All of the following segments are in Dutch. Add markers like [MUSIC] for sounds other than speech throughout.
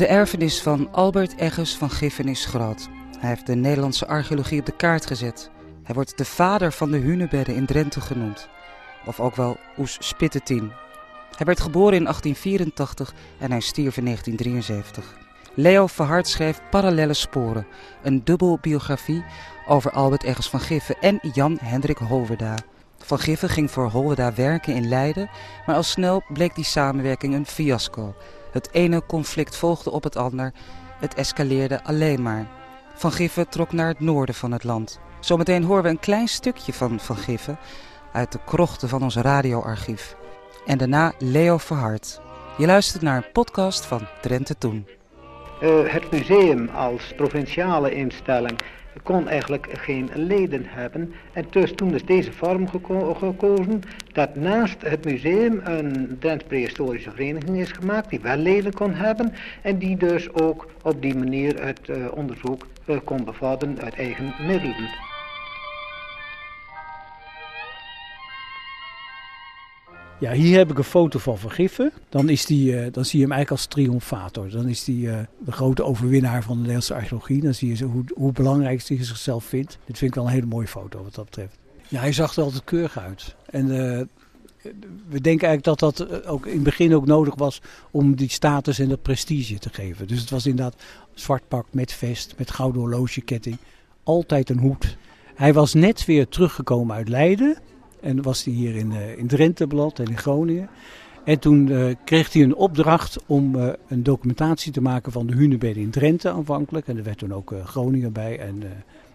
De erfenis van Albert Egges van Giffen is groot. Hij heeft de Nederlandse archeologie op de kaart gezet. Hij wordt de vader van de hunebedden in Drenthe genoemd. Of ook wel Oes Spittetien. Hij werd geboren in 1884 en hij stierf in 1973. Leo Verhard schreef Parallelle Sporen, een dubbel biografie over Albert Egges van Giffen en Jan Hendrik Holwerda. Van Giffen ging voor Holwerda werken in Leiden, maar al snel bleek die samenwerking een fiasco. Het ene conflict volgde op het ander, het escaleerde alleen maar. Van Giffen trok naar het noorden van het land. Zometeen horen we een klein stukje van Van Giffen uit de krochten van ons radioarchief. En daarna Leo Verhard. Je luistert naar een podcast van Drenthe Toen. Uh, het museum als provinciale instelling kon eigenlijk geen leden hebben. En dus toen is deze vorm geko gekozen dat naast het museum een Drents prehistorische vereniging is gemaakt die wel leden kon hebben en die dus ook op die manier het uh, onderzoek uh, kon bevorderen uit eigen middelen. Ja, hier heb ik een foto van Vergiffen. Dan, is die, uh, dan zie je hem eigenlijk als triomfator. Dan is hij uh, de grote overwinnaar van de Nederlandse archeologie. Dan zie je zo hoe, hoe belangrijk hij zichzelf vindt. Dit vind ik wel een hele mooie foto wat dat betreft. Ja, hij zag er altijd keurig uit. En uh, we denken eigenlijk dat dat ook in het begin ook nodig was om die status en dat prestige te geven. Dus het was inderdaad zwart pak met vest, met gouden horlogeketting. Altijd een hoed. Hij was net weer teruggekomen uit Leiden. En was hij hier in, uh, in Drenthe beland en in Groningen. En toen uh, kreeg hij een opdracht om uh, een documentatie te maken van de hunebedden in Drenthe aanvankelijk. En er werd toen ook Groningen bij. En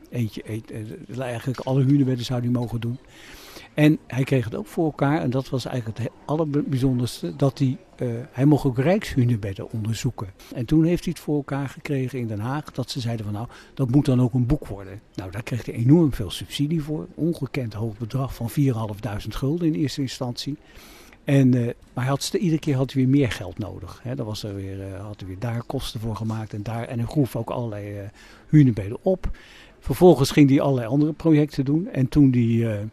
eentje, eentje eigenlijk alle hunebedden zou hij mogen doen. En hij kreeg het ook voor elkaar, en dat was eigenlijk het allerbijzonderste, dat hij, uh, hij mocht ook rijkshunebedden onderzoeken. En toen heeft hij het voor elkaar gekregen in Den Haag, dat ze zeiden van nou, dat moet dan ook een boek worden. Nou, daar kreeg hij enorm veel subsidie voor, ongekend hoog bedrag van 4.500 gulden in eerste instantie. En, uh, maar hij had, iedere keer had hij weer meer geld nodig. Hè. Daar was er weer, uh, had hij weer daar kosten voor gemaakt en daar. En hij groef ook allerlei uh, op. Vervolgens ging hij allerlei andere projecten doen. En toen hij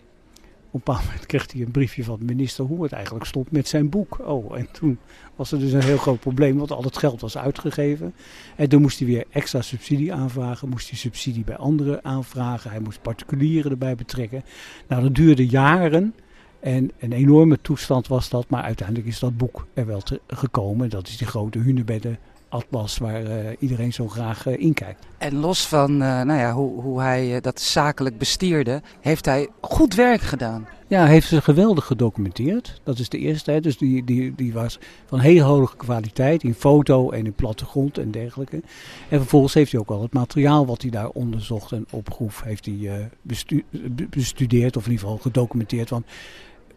op een bepaald moment kreeg hij een briefje van minister hoe het eigenlijk stond met zijn boek. Oh, en toen was er dus een heel groot probleem, want al het geld was uitgegeven. En toen moest hij weer extra subsidie aanvragen, moest hij subsidie bij anderen aanvragen. Hij moest particulieren erbij betrekken. Nou, dat duurde jaren. En een enorme toestand was dat, maar uiteindelijk is dat boek er wel te, gekomen. Dat is die grote hunebedden atlas waar uh, iedereen zo graag uh, in kijkt. En los van uh, nou ja, hoe, hoe hij dat zakelijk bestierde, heeft hij goed werk gedaan. Ja, hij heeft ze geweldig gedocumenteerd. Dat is de eerste. Hè. Dus die, die, die was van heel hoge kwaliteit in foto en in plattegrond en dergelijke. En vervolgens heeft hij ook al het materiaal wat hij daar onderzocht en opgroef, heeft hij bestu bestudeerd of in ieder geval gedocumenteerd. Want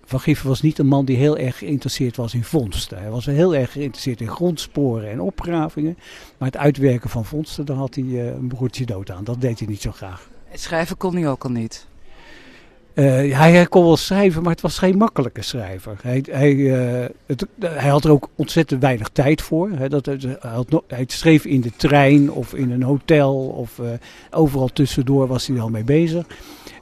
van Giffen was niet een man die heel erg geïnteresseerd was in vondsten. Hij was heel erg geïnteresseerd in grondsporen en opgravingen. Maar het uitwerken van vondsten, daar had hij uh, een broertje dood aan. Dat deed hij niet zo graag. schrijven kon hij ook al niet? Uh, hij kon wel schrijven, maar het was geen makkelijke schrijver. Hij, hij, uh, het, hij had er ook ontzettend weinig tijd voor. Dat, hij, had hij schreef in de trein of in een hotel of overal tussendoor was hij al mee bezig.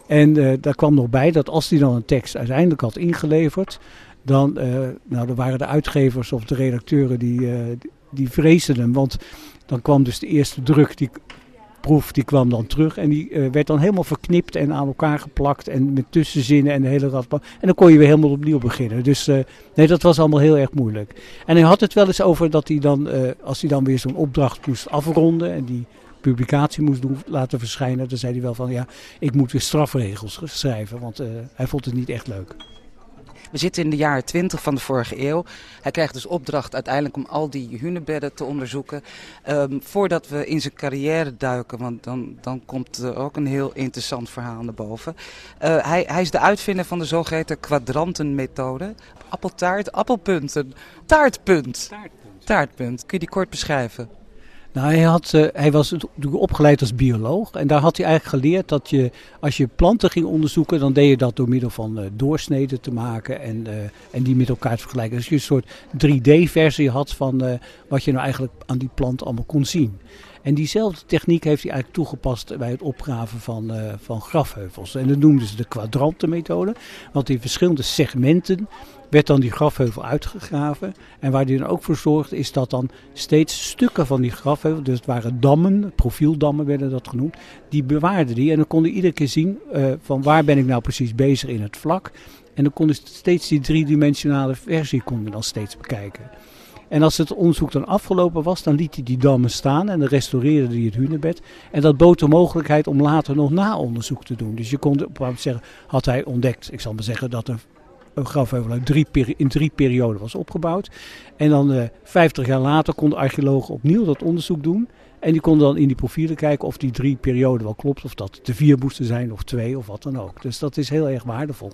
En uh, daar kwam nog bij dat als hij dan een tekst uiteindelijk had ingeleverd, dan uh, nou, er waren de uitgevers of de redacteuren die, uh, die vreesden hem. Want dan kwam dus de eerste druk, die proef, die kwam dan terug. En die werd dan helemaal verknipt en aan elkaar geplakt. En met tussenzinnen en de hele rad. En dan kon je weer helemaal opnieuw beginnen. Dus nee, dat was allemaal heel erg moeilijk. En hij had het wel eens over dat hij dan, als hij dan weer zo'n opdracht moest afronden. En die publicatie moest doen, laten verschijnen. Dan zei hij wel van ja, ik moet weer strafregels schrijven, want uh, hij vond het niet echt leuk. We zitten in de jaren 20 van de vorige eeuw. Hij krijgt dus opdracht uiteindelijk om al die hunebedden te onderzoeken. Um, voordat we in zijn carrière duiken, want dan, dan komt er ook een heel interessant verhaal naar boven. Uh, hij, hij is de uitvinder van de zogeheten kwadrantenmethode. Appeltaart, appelpunten, taartpunt. Taartpunt. Taartpunt. Kun je die kort beschrijven? Nou, hij, had, uh, hij was opgeleid als bioloog. En daar had hij eigenlijk geleerd dat je, als je planten ging onderzoeken, dan deed je dat door middel van uh, doorsneden te maken en, uh, en die met elkaar te vergelijken. Dus je een soort 3D-versie had van wat je nou eigenlijk aan die plant allemaal kon zien. En diezelfde techniek heeft hij eigenlijk toegepast bij het opgraven van, uh, van grafheuvels. En dat noemden ze de kwadrantenmethode. Want in verschillende segmenten werd dan die grafheuvel uitgegraven. En waar die dan ook voor zorgde is dat dan steeds stukken van die grafheuvel, dus het waren dammen, profieldammen werden dat genoemd, die bewaarde die. En dan kon je iedere keer zien uh, van waar ben ik nou precies bezig in het vlak. En dan kon steeds die driedimensionale versie kon dan steeds bekijken. En als het onderzoek dan afgelopen was, dan liet hij die dammen staan en dan restaureerde hij het hunebed. En dat bood de mogelijkheid om later nog na-onderzoek te doen. Dus je kon op zeggen, had hij ontdekt, ik zal maar zeggen dat een, grafheuvel uit drie in drie perioden was opgebouwd. En dan uh, 50 jaar later konden archeologen opnieuw dat onderzoek doen. En die konden dan in die profielen kijken of die drie perioden wel klopt. Of dat de vier moesten zijn of twee of wat dan ook. Dus dat is heel erg waardevol.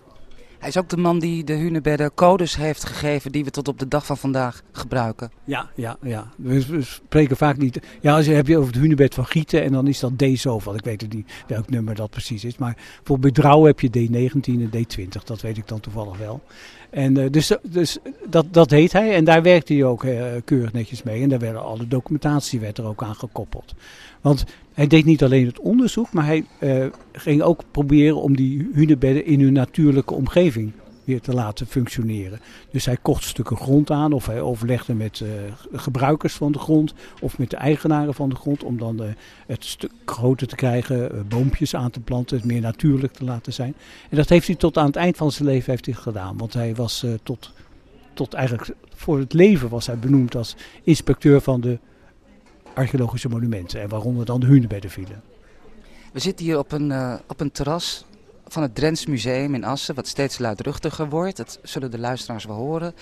Hij is ook de man die de hunebedden codes heeft gegeven die we tot op de dag van vandaag gebruiken. Ja, ja, ja. We, spreken vaak niet. Ja, als je heb je over het hunebed van Gieten en dan is dat D zoveel. Ik weet niet welk nummer dat precies is. Maar voor Bedrouw heb je D19 en D20. Dat weet ik dan toevallig wel. En uh, dus, dus dat, dat heet hij. En daar werkte hij ook uh, keurig netjes mee. En daar werden alle documentatie werd er ook aan gekoppeld. Want hij deed niet alleen het onderzoek, maar hij ging ook proberen om die hunebedden in hun natuurlijke omgeving te laten functioneren. Dus hij kocht stukken grond aan of hij overlegde met uh, gebruikers van de grond of met de eigenaren van de grond om dan uh, het stuk groter te krijgen, uh, boompjes aan te planten, het meer natuurlijk te laten zijn. En dat heeft hij tot aan het eind van zijn leven heeft hij gedaan, want hij was tot, tot eigenlijk voor het leven was hij benoemd als inspecteur van de archeologische monumenten. En waaronder dan de hunebedden vielen. We zitten hier op een, op een terras van het Drents Museum in Assen, wat steeds luidruchtiger wordt. Dat zullen de luisteraars wel horen.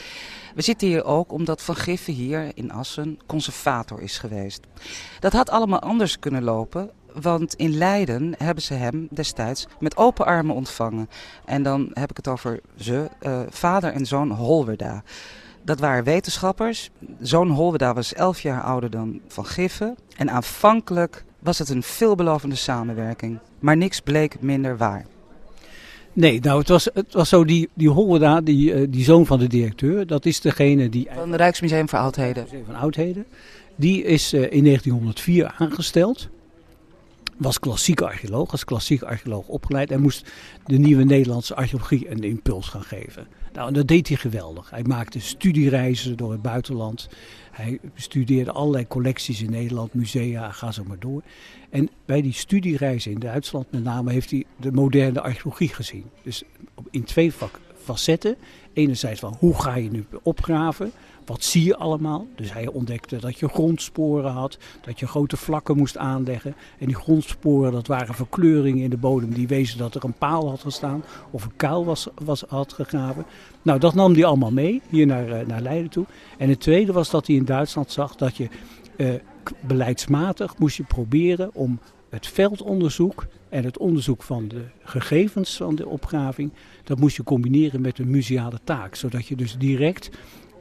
We zitten hier ook omdat Van Giffen hier in Assen conservator is geweest. Dat had allemaal anders kunnen lopen, want in Leiden hebben ze hem destijds met open armen ontvangen. En dan heb ik het over ze, uh, vader en zoon Holwerda. Dat waren wetenschappers. Zoon Holweda was 11 jaar ouder dan Van Giffen. En aanvankelijk was het een veelbelovende samenwerking. Maar niks bleek minder waar. Nee, nou het was, het was zo, die, die Holweda, die, uh, die zoon van de directeur, dat is degene die... Van het Rijksmuseum voor Oudheden. Museum van Oudheden. Die is uh, in 1904 aangesteld. Was klassiek archeoloog, als klassiek archeoloog opgeleid. En moest de nieuwe Nederlandse archeologie een impuls gaan geven. Nou, dat deed hij geweldig. Hij maakte studiereizen door het buitenland. Hij bestudeerde allerlei collecties in Nederland, musea, ga zo maar door. En bij die studiereizen in Duitsland met name heeft hij de moderne archeologie gezien. Dus in twee facetten. Enerzijds van hoe ga je nu opgraven? Wat zie je allemaal? Dus hij ontdekte dat je grondsporen had, dat je grote vlakken moest aanleggen. En die grondsporen, dat waren verkleuringen in de bodem die wezen dat er een paal had gestaan of een kuil was, was, had gegraven. Nou, dat nam hij allemaal mee, hier naar, uh, naar Leiden toe. En het tweede was dat hij in Duitsland zag dat je uh, beleidsmatig moest je proberen om het veldonderzoek en het onderzoek van de gegevens van de opgraving, dat moest je combineren met een museale taak. Zodat je dus direct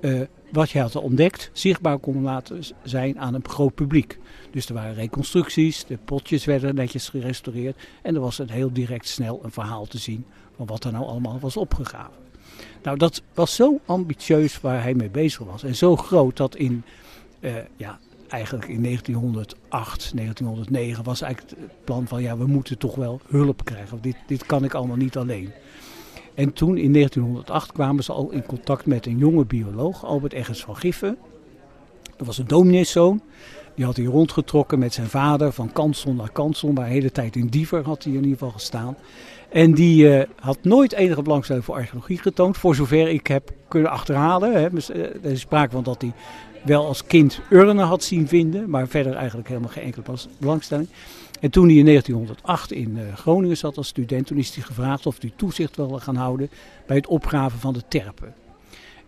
uh, wat je had ontdekt zichtbaar kon laten zijn aan een groot publiek. Dus er waren reconstructies, de potjes werden netjes gerestaureerd en er was een heel direct snel een verhaal te zien van wat er nou allemaal was opgegraven. Nou, dat was zo ambitieus waar hij mee bezig was en zo groot dat in, uh, ja, eigenlijk in 1908, 1909 was eigenlijk het plan van ja, we moeten toch wel hulp krijgen. Dit, dit kan ik allemaal niet alleen. En toen in 1908 kwamen ze al in contact met een jonge bioloog, Albert Eggers van Giffen. Dat was een domineeszoon. Die had hij rondgetrokken met zijn vader van kansel naar kansel. Maar de hele tijd in Diever had hij in ieder geval gestaan. En die uh, had nooit enige belangstelling voor archeologie getoond. Voor zover ik heb kunnen achterhalen. Hè. Eh, er is sprake van dat hij wel als kind urnen had zien vinden. Maar verder eigenlijk helemaal geen enkele belangstelling. En toen hij in 1908 in uh, Groningen zat als student, toen is hij gevraagd of hij toezicht wilde gaan houden bij het opgraven van de terpen.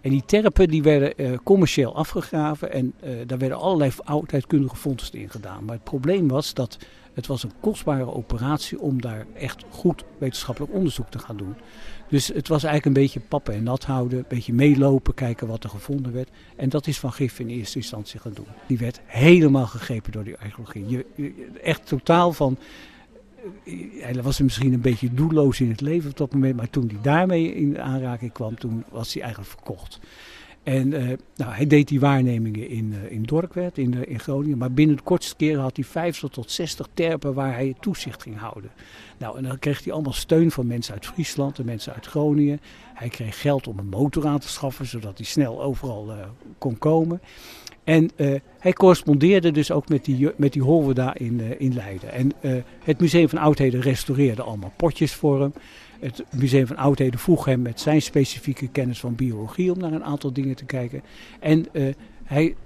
En die terpen die werden uh, commercieel afgegraven en uh, daar werden allerlei oudheidkundige vondsten in gedaan. Maar het probleem was dat het was een kostbare operatie om daar echt goed wetenschappelijk onderzoek te gaan doen. Dus het was eigenlijk een beetje pappen en nat houden, een beetje meelopen, kijken wat er gevonden werd. En dat is Van Gif in eerste instantie gaan doen. Die werd helemaal gegrepen door die archeologie. Je, echt totaal van, hij was misschien een beetje doelloos in het leven op dat moment, maar toen hij daarmee in aanraking kwam, toen was hij eigenlijk verkocht. En nou, hij deed die waarnemingen in, in Dorkwerd, in, in Groningen. Maar binnen de kortste keren had hij 50 tot 60 terpen waar hij toezicht ging houden. Nou, en dan kreeg hij allemaal steun van mensen uit Friesland en mensen uit Groningen. Hij kreeg geld om een motor aan te schaffen, zodat hij snel overal kon komen. En uh, hij correspondeerde dus ook met die, met die Holweda in, uh, in Leiden. En uh, het Museum van Oudheden restaureerde allemaal potjes voor hem. Het Museum van Oudheden vroeg hem met zijn specifieke kennis van biologie om naar een aantal dingen te kijken. En hij,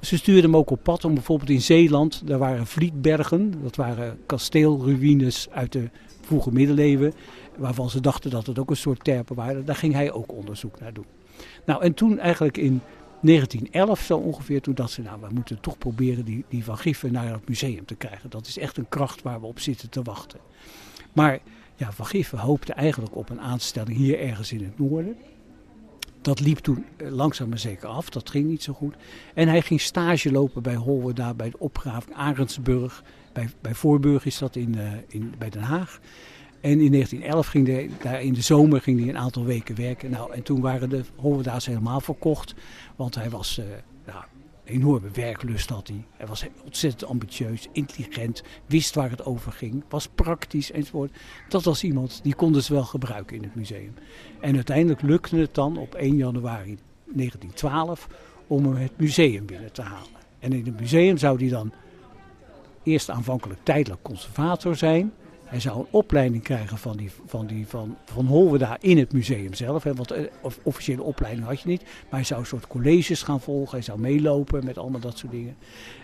ze stuurden hem ook op pad om bijvoorbeeld in Zeeland, daar waren Vlietbergen, dat waren kasteelruïnes uit de vroege middeleeuwen, waarvan ze dachten dat het ook een soort terpen waren. Daar ging hij ook onderzoek naar doen. Nou, en toen eigenlijk in 1911 zo ongeveer, toen dacht ze, nou we moeten toch proberen die, die Van Giffen naar het museum te krijgen. Dat is echt een kracht waar we op zitten te wachten. Maar ja, Van Giffen hoopte eigenlijk op een aanstelling hier ergens in het noorden. Dat liep toen eh, langzaam maar zeker af, dat ging niet zo goed. En hij ging stage lopen bij Holwerda, bij de opgraving Arendsburg. Bij, bij Voorburg is dat in, uh, in, bij Den Haag. En in 1911 ging hij, daar in de zomer ging hij een aantal weken werken. Nou, en toen waren de Holwerda's helemaal verkocht. Want hij was, ja, enorme werklust had hij. Hij was ontzettend ambitieus, intelligent, wist waar het over ging, was praktisch enzovoort. Dat was iemand die konden ze wel gebruiken in het museum. En uiteindelijk lukte het dan op 1 januari 1912 om hem het museum binnen te halen. En in het museum zou hij dan eerst aanvankelijk tijdelijk conservator zijn. Hij zou een opleiding krijgen van, die, van, die, van, van Holweda in het museum zelf. Hè, want eh, officiële opleiding had je niet. Maar hij zou een soort colleges gaan volgen. Hij zou meelopen met allemaal dat soort dingen.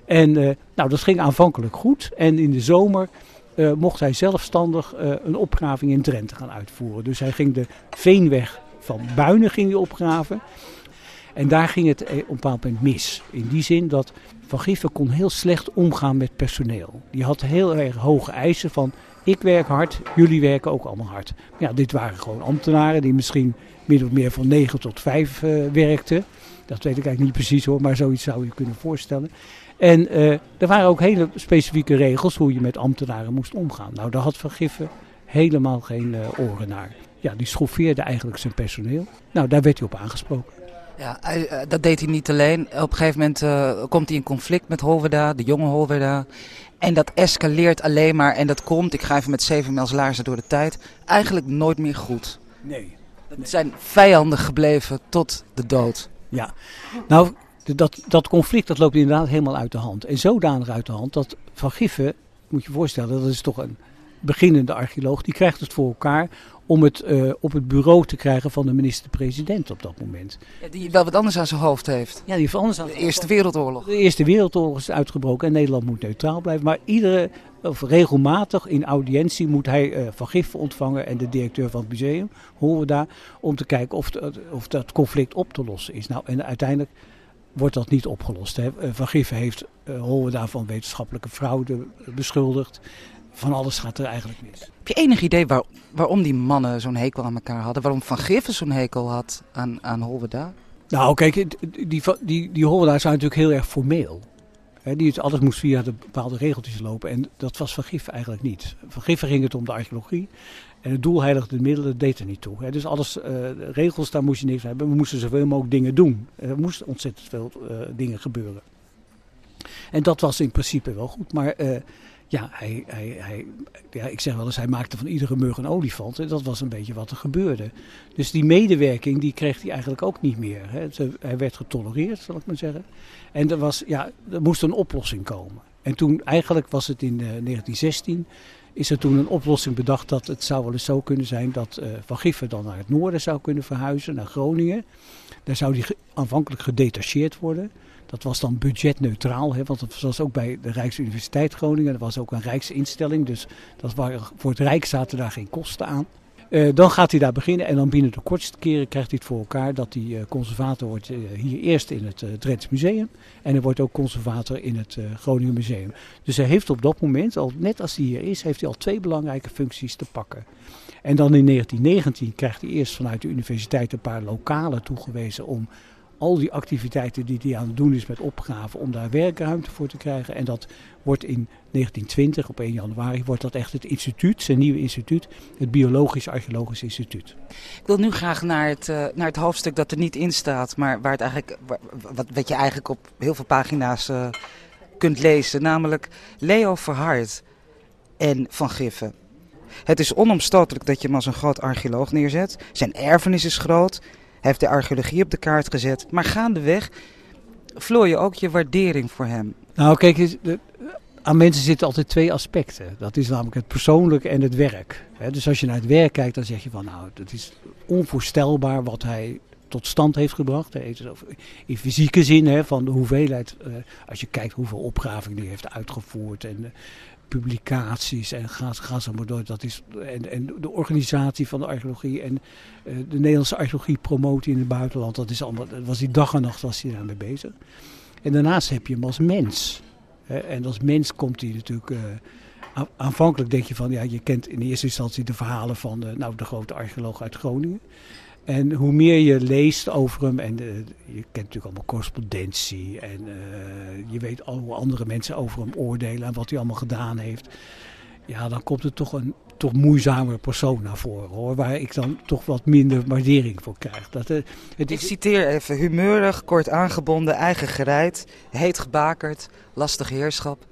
En uh, nou, dat ging aanvankelijk goed. En in de zomer uh, mocht hij zelfstandig een opgraving in Drenthe gaan uitvoeren. Dus hij ging de Veenweg van Buinen ging opgraven. En daar ging het op een bepaald moment mis. In die zin dat Van Giffen kon heel slecht omgaan met personeel. Die had heel erg hoge eisen van ik werk hard, jullie werken ook allemaal hard. Ja, dit waren gewoon ambtenaren die misschien min of meer van 9 tot 5 uh, werkten. Dat weet ik eigenlijk niet precies hoor, maar zoiets zou je kunnen voorstellen. En uh, er waren ook hele specifieke regels hoe je met ambtenaren moest omgaan. Nou, daar had Van Giffen helemaal geen uh, oren naar. Ja, die schoffeerde eigenlijk zijn personeel. Nou, daar werd hij op aangesproken. Ja, dat deed hij niet alleen. Op een gegeven moment komt hij in conflict met Holwerda, de jonge Holwerda. En dat escaleert alleen maar en dat komt, ik ga even met zeven mijls laarzen door de tijd, eigenlijk nooit meer goed. Nee. Het zijn vijanden gebleven tot de dood. Ja, nou dat, dat conflict dat loopt inderdaad helemaal uit de hand. En zodanig uit de hand dat Van Giffen, moet je voorstellen, dat is toch een beginnende archeoloog, die krijgt het voor elkaar om het uh, op het bureau te krijgen van de minister-president op dat moment. Ja, die wel wat anders aan zijn hoofd heeft. Ja, die heeft anders aan De Eerste Wereldoorlog. De Eerste Wereldoorlog is uitgebroken en Nederland moet neutraal blijven. Maar iedere, of regelmatig in audiëntie moet hij uh, Van Giffen ontvangen en de directeur van het museum, horen we daar, om te kijken of, de, of dat conflict op te lossen is. Nou, en uiteindelijk wordt dat niet opgelost. Hè. Van Giffen heeft uh, Holweda van wetenschappelijke fraude beschuldigd van alles gaat er eigenlijk mis. Heb je enig idee waar, waarom die mannen zo'n hekel aan elkaar hadden? Waarom Van Giffen zo'n hekel had aan, aan Holweda? Nou, kijk, die, die, die, die Holweda zijn natuurlijk heel erg formeel. He, die, alles moest via de bepaalde regeltjes lopen. En dat was Van Giffen eigenlijk niet. Van Giffen ging het om de archeologie. En het doel heiligde de middelen, deed er niet toe. He, dus alles, uh, regels, daar moest je niks hebben. We moesten zoveel mogelijk dingen doen. Er moesten ontzettend veel uh, dingen gebeuren. En dat was in principe wel goed. Maar uh, ja, hij, hij, hij, ja, ik zeg wel eens, hij maakte van iedere mug een olifant. En dat was een beetje wat er gebeurde. Dus die medewerking, die kreeg hij eigenlijk ook niet meer. Hè. Hij werd getolereerd, zal ik maar zeggen. En er, was, ja, er moest een oplossing komen. En toen, eigenlijk was het in uh, 1916, is er toen een oplossing bedacht dat het zou wel eens zo kunnen zijn dat uh, Van Giffen dan naar het noorden zou kunnen verhuizen, naar Groningen. Daar zou hij aanvankelijk gedetacheerd worden. Dat was dan budgetneutraal, hè, want dat was ook bij de Rijksuniversiteit Groningen. Dat was ook een rijksinstelling, dus dat voor het Rijk zaten daar geen kosten aan. Uh, dan gaat hij daar beginnen en dan binnen de kortste keren krijgt hij het voor elkaar dat hij uh, conservator wordt uh, hier eerst in het Drents Museum en hij wordt ook conservator in het Groningen Museum. Dus hij heeft op dat moment, al net als hij hier is, heeft hij al twee belangrijke functies te pakken. En dan in 1919 krijgt hij eerst vanuit de universiteit een paar lokalen toegewezen om al die activiteiten die hij aan het doen is met opgaven om daar werkruimte voor te krijgen. En dat wordt in 1920, op 1 januari, wordt dat echt het instituut, zijn nieuwe instituut, het Biologisch Archeologisch Instituut. Ik wil nu graag naar het, uh, naar het hoofdstuk dat er niet in staat, maar waar het eigenlijk, wat, wat je eigenlijk op heel veel pagina's uh, kunt lezen, namelijk Leo Verhard en Van Giffen. Het is onomstotelijk dat je hem als een groot archeoloog neerzet. Zijn erfenis is groot. Heeft de archeologie op de kaart gezet. Maar gaandeweg vloor je ook je waardering voor hem. Nou, kijk, aan mensen zitten altijd twee aspecten. Dat is namelijk het persoonlijke en het werk. Dus als je naar het werk kijkt, dan zeg je van nou, het is onvoorstelbaar wat hij tot stand heeft gebracht. In fysieke zin, hè, van de hoeveelheid, eh, als je kijkt hoeveel opgravingen hij heeft uitgevoerd en eh, publicaties en ga, ga zo maar door. Dat is, en, en de organisatie van de archeologie en uh, de Nederlandse archeologie promoten in het buitenland. Dat, is allemaal, dat was die dag en nacht was hij daarmee bezig. En daarnaast heb je hem als mens. En als mens komt hij natuurlijk... Uh, aanvankelijk denk je van, ja, je kent in eerste instantie de verhalen van de, nou, de grote archeoloog uit Groningen. En hoe meer je leest over hem, en je kent natuurlijk allemaal correspondentie, en uh, je weet al hoe andere mensen over hem oordelen en wat hij allemaal gedaan heeft. Ja, dan komt er toch een toch moeizamere persoon naar voren hoor, waar ik dan toch wat minder waardering voor krijg. Dat, uh, het Ik citeer even, humeurig, kort aangebonden, eigen gereid, heet gebakerd, lastig heerschap.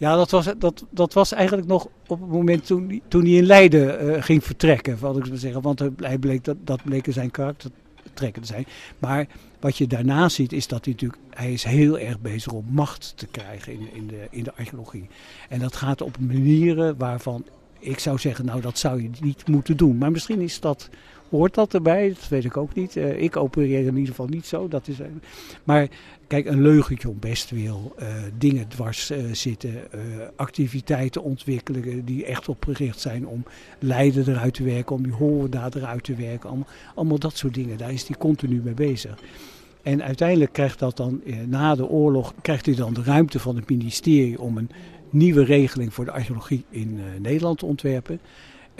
Ja, dat was, dat, dat was eigenlijk nog op het moment toen, toen hij in Leiden uh, ging vertrekken, wat ik zou zeggen. Want hij bleek, dat, dat bleek zijn karakter trekken te zijn. Maar wat je daarna ziet is dat hij natuurlijk, hij is heel erg bezig om macht te krijgen in, in, de, in de archeologie. En dat gaat op manieren waarvan ik zou zeggen, nou dat zou je niet moeten doen. Maar misschien is dat, hoort dat erbij, dat weet ik ook niet. Uh, ik opereer in ieder geval niet zo. Dat is, uh, maar kijk, een leugentje om best wil, uh, dingen dwars zitten, activiteiten ontwikkelen die echt opgericht zijn om Leiden eruit te werken, om die Hoorda eruit te werken. Allemaal, allemaal dat soort dingen, daar is hij continu mee bezig. En uiteindelijk krijgt dat dan, na de oorlog, krijgt hij dan de ruimte van het ministerie om een nieuwe regeling voor de archeologie in uh, Nederland te ontwerpen.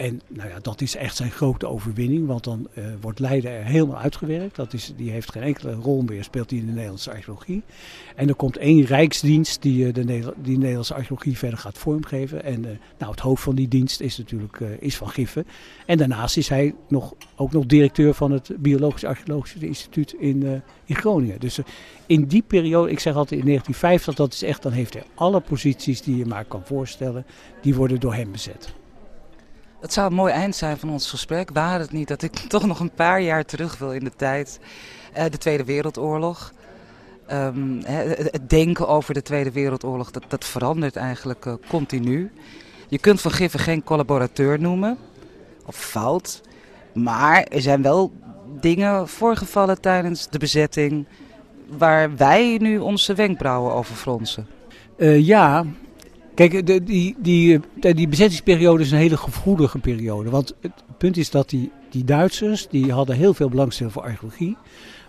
En nou ja, dat is echt zijn grote overwinning, want dan uh, wordt Leiden er helemaal uitgewerkt. Dat is, die heeft geen enkele rol meer, speelt hij in de Nederlandse archeologie. En er komt één rijksdienst die uh, de, Nederlandse archeologie verder gaat vormgeven. En uh, nou, het hoofd van die dienst is natuurlijk is Van Giffen. En daarnaast is hij nog, ook nog directeur van het Biologisch Archeologisch Instituut in, in Groningen. Dus in die periode, ik zeg altijd in 1950, dat is echt, dan heeft hij alle posities die je maar kan voorstellen, die worden door hem bezet. Het zou een mooi eind zijn van ons gesprek. Waar het niet dat ik [LAUGHS] toch nog een paar jaar terug wil in de tijd. Uh, de Tweede Wereldoorlog. Um, het denken over de Tweede Wereldoorlog, dat, dat verandert eigenlijk uh, continu. Je kunt Van Giffen geen collaborateur noemen. Of fout. Maar er zijn wel dingen voorgevallen tijdens de bezetting. Waar wij nu onze wenkbrauwen over fronsen. Uh, ja, Kijk, de, die, die, die, die bezettingsperiode is een hele gevoelige periode. Want het punt is dat die, die Duitsers, die hadden heel veel belangstelling voor archeologie.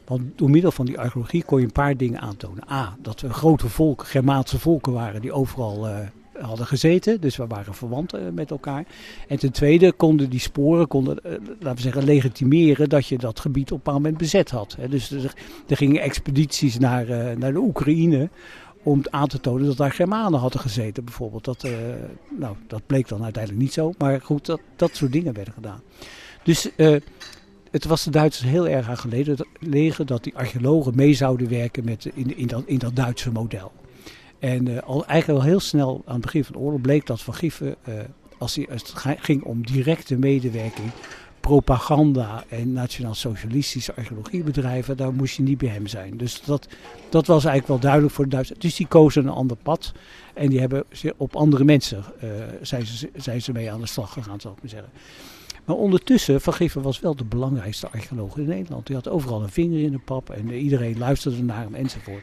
Want door middel van die archeologie kon je een paar dingen aantonen. A, dat we grote volken, Germaanse volken waren die overal uh, hadden gezeten. Dus we waren verwant uh, met elkaar. En ten tweede konden die sporen, konden, laten we zeggen, legitimeren dat je dat gebied op een bepaald moment bezet had. Hè. Dus er, er, gingen expedities naar, naar de Oekraïne om aan te tonen dat daar Germanen hadden gezeten bijvoorbeeld. Dat, uh, nou, dat bleek dan uiteindelijk niet zo, maar goed, dat, dat soort dingen werden gedaan. Dus uh, het was de Duitsers heel erg aan gelegen dat die archeologen mee zouden werken met, in, in, dat, in dat Duitse model. En uh, al, eigenlijk al heel snel aan het begin van de oorlog bleek dat Van Giffen, als, als het ging om directe medewerking, propaganda en nationaal-socialistische archeologiebedrijven, daar moest je niet bij hem zijn. Dus dat, dat was eigenlijk wel duidelijk voor de Duitsers. Dus die kozen een ander pad en die hebben op andere mensen uh, zijn, ze, zijn ze mee aan de slag gegaan, zal ik maar zeggen. Maar ondertussen, Van was wel de belangrijkste archeoloog in Nederland. Hij had overal een vinger in de pap en iedereen luisterde naar hem enzovoort.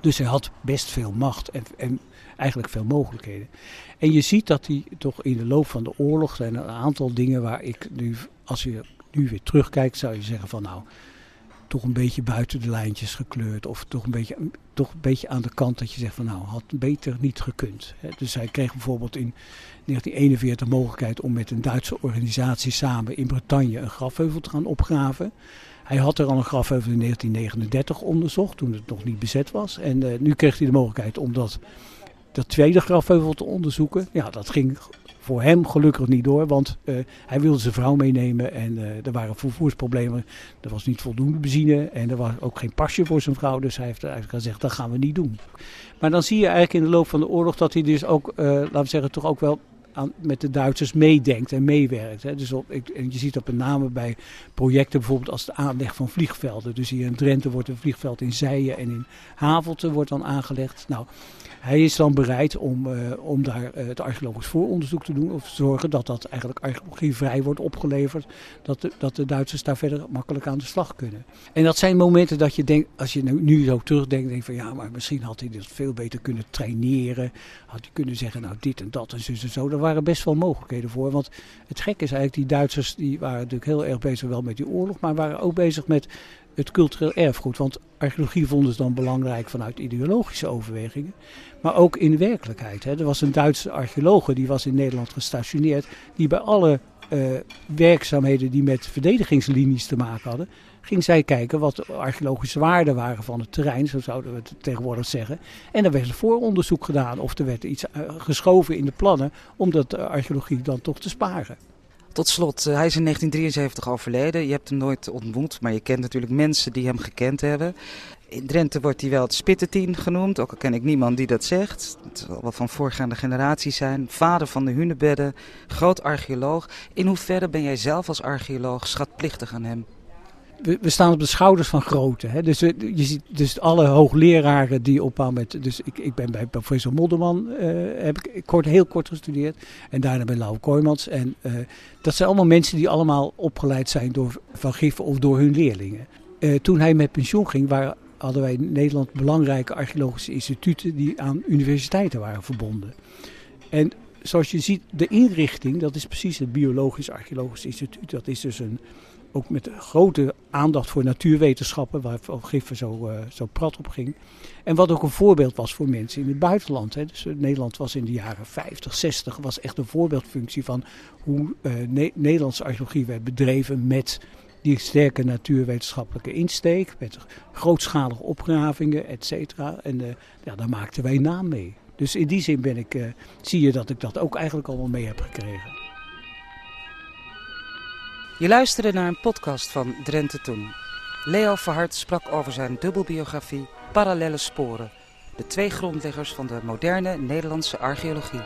Dus hij had best veel macht en, en eigenlijk veel mogelijkheden. En je ziet dat hij toch in de loop van de oorlog zijn er een aantal dingen waar ik nu, als je nu weer terugkijkt, zou je zeggen van nou, toch een beetje buiten de lijntjes gekleurd. Of toch een beetje, toch een beetje aan de kant dat je zegt van nou, had beter niet gekund. Dus hij kreeg bijvoorbeeld in 1941 de mogelijkheid om met een Duitse organisatie samen in Bretagne een grafheuvel te gaan opgraven. Hij had er al een grafheuvel in 1939 onderzocht, toen het nog niet bezet was. En nu kreeg hij de mogelijkheid om dat, dat tweede grafheuvel te onderzoeken. Ja, dat ging voor hem gelukkig niet door, want uh, hij wilde zijn vrouw meenemen en uh, er waren vervoersproblemen. Er was niet voldoende benzine en er was ook geen pasje voor zijn vrouw, dus hij heeft eigenlijk gezegd dat gaan we niet doen. Maar dan zie je eigenlijk in de loop van de oorlog dat hij dus ook, laten we zeggen, toch ook wel aan, met de Duitsers meedenkt en meewerkt. Hè. Dus op, ik, en je ziet dat met name bij projecten bijvoorbeeld als de aanleg van vliegvelden. Dus hier in Drenthe wordt een vliegveld in Zijen en in Havelte wordt dan aangelegd. Nou, hij is dan bereid om, uh, om daar uh, het archeologisch vooronderzoek te doen. Of zorgen dat dat eigenlijk archeologievrij wordt opgeleverd. Dat de, dat de Duitsers daar verder makkelijk aan de slag kunnen. En dat zijn momenten dat je denkt, als je nu, nu zo terugdenkt, denk van ja, maar misschien had hij dit veel beter kunnen traineren. Had hij kunnen zeggen, nou dit en dat en zo. Er waren best wel mogelijkheden voor. Want het gek is eigenlijk, die Duitsers die waren natuurlijk heel erg bezig wel met die oorlog. Maar waren ook bezig met het cultureel erfgoed. Want archeologie vonden ze dan belangrijk vanuit ideologische overwegingen. Maar ook in werkelijkheid. Hè. Er was een Duitse archeologe die was in Nederland gestationeerd. Die bij alle uh, werkzaamheden die met verdedigingslinies te maken hadden. Ging zij kijken wat de archeologische waarden waren van het terrein, zo zouden we het tegenwoordig zeggen. En er werd vooronderzoek gedaan of er werd iets uh, geschoven in de plannen om dat uh, archeologie dan toch te sparen. Tot slot, hij is in 1973 overleden. Je hebt hem nooit ontmoet, maar je kent natuurlijk mensen die hem gekend hebben. In Drenthe wordt hij wel het Spittetien genoemd, ook al ken ik niemand die dat zegt. Het zal wel van voorgaande generaties zijn. Vader van de Hunebedden, groot archeoloog. In hoeverre ben jij zelf als archeoloog schatplichtig aan hem? We, staan op de schouders van grote. Dus, je ziet dus alle hoogleraren die op met. Dus ik, ik ben bij professor Modderman, uh, heb ik kort, heel kort gestudeerd. En daarna bij Lau Kooijmans. En uh, dat zijn allemaal mensen die allemaal opgeleid zijn door Van Giffen of door hun leerlingen. Uh, toen hij met pensioen ging, waren hadden wij in Nederland belangrijke archeologische instituten die aan universiteiten waren verbonden. En zoals je ziet, de inrichting, dat is precies het Biologisch Archeologisch Instituut. Dat is dus een, ook met grote aandacht voor natuurwetenschappen, waar Giffen zo, uh, zo prat op ging. En wat ook een voorbeeld was voor mensen in het buitenland. Hè. Dus Nederland was in de jaren 50, 60, was echt een voorbeeldfunctie van hoe ne Nederlandse archeologie werd bedreven met die sterke natuurwetenschappelijke insteek met grootschalige opgravingen, et cetera. En ja, daar maakten wij naam mee. Dus in die zin ben ik, zie je dat ik dat ook eigenlijk allemaal mee heb gekregen. Je luisterde naar een podcast van Drenthe Toen. Leo Verhart sprak over zijn dubbelbiografie Parallelle Sporen. De twee grondleggers van de moderne Nederlandse archeologie.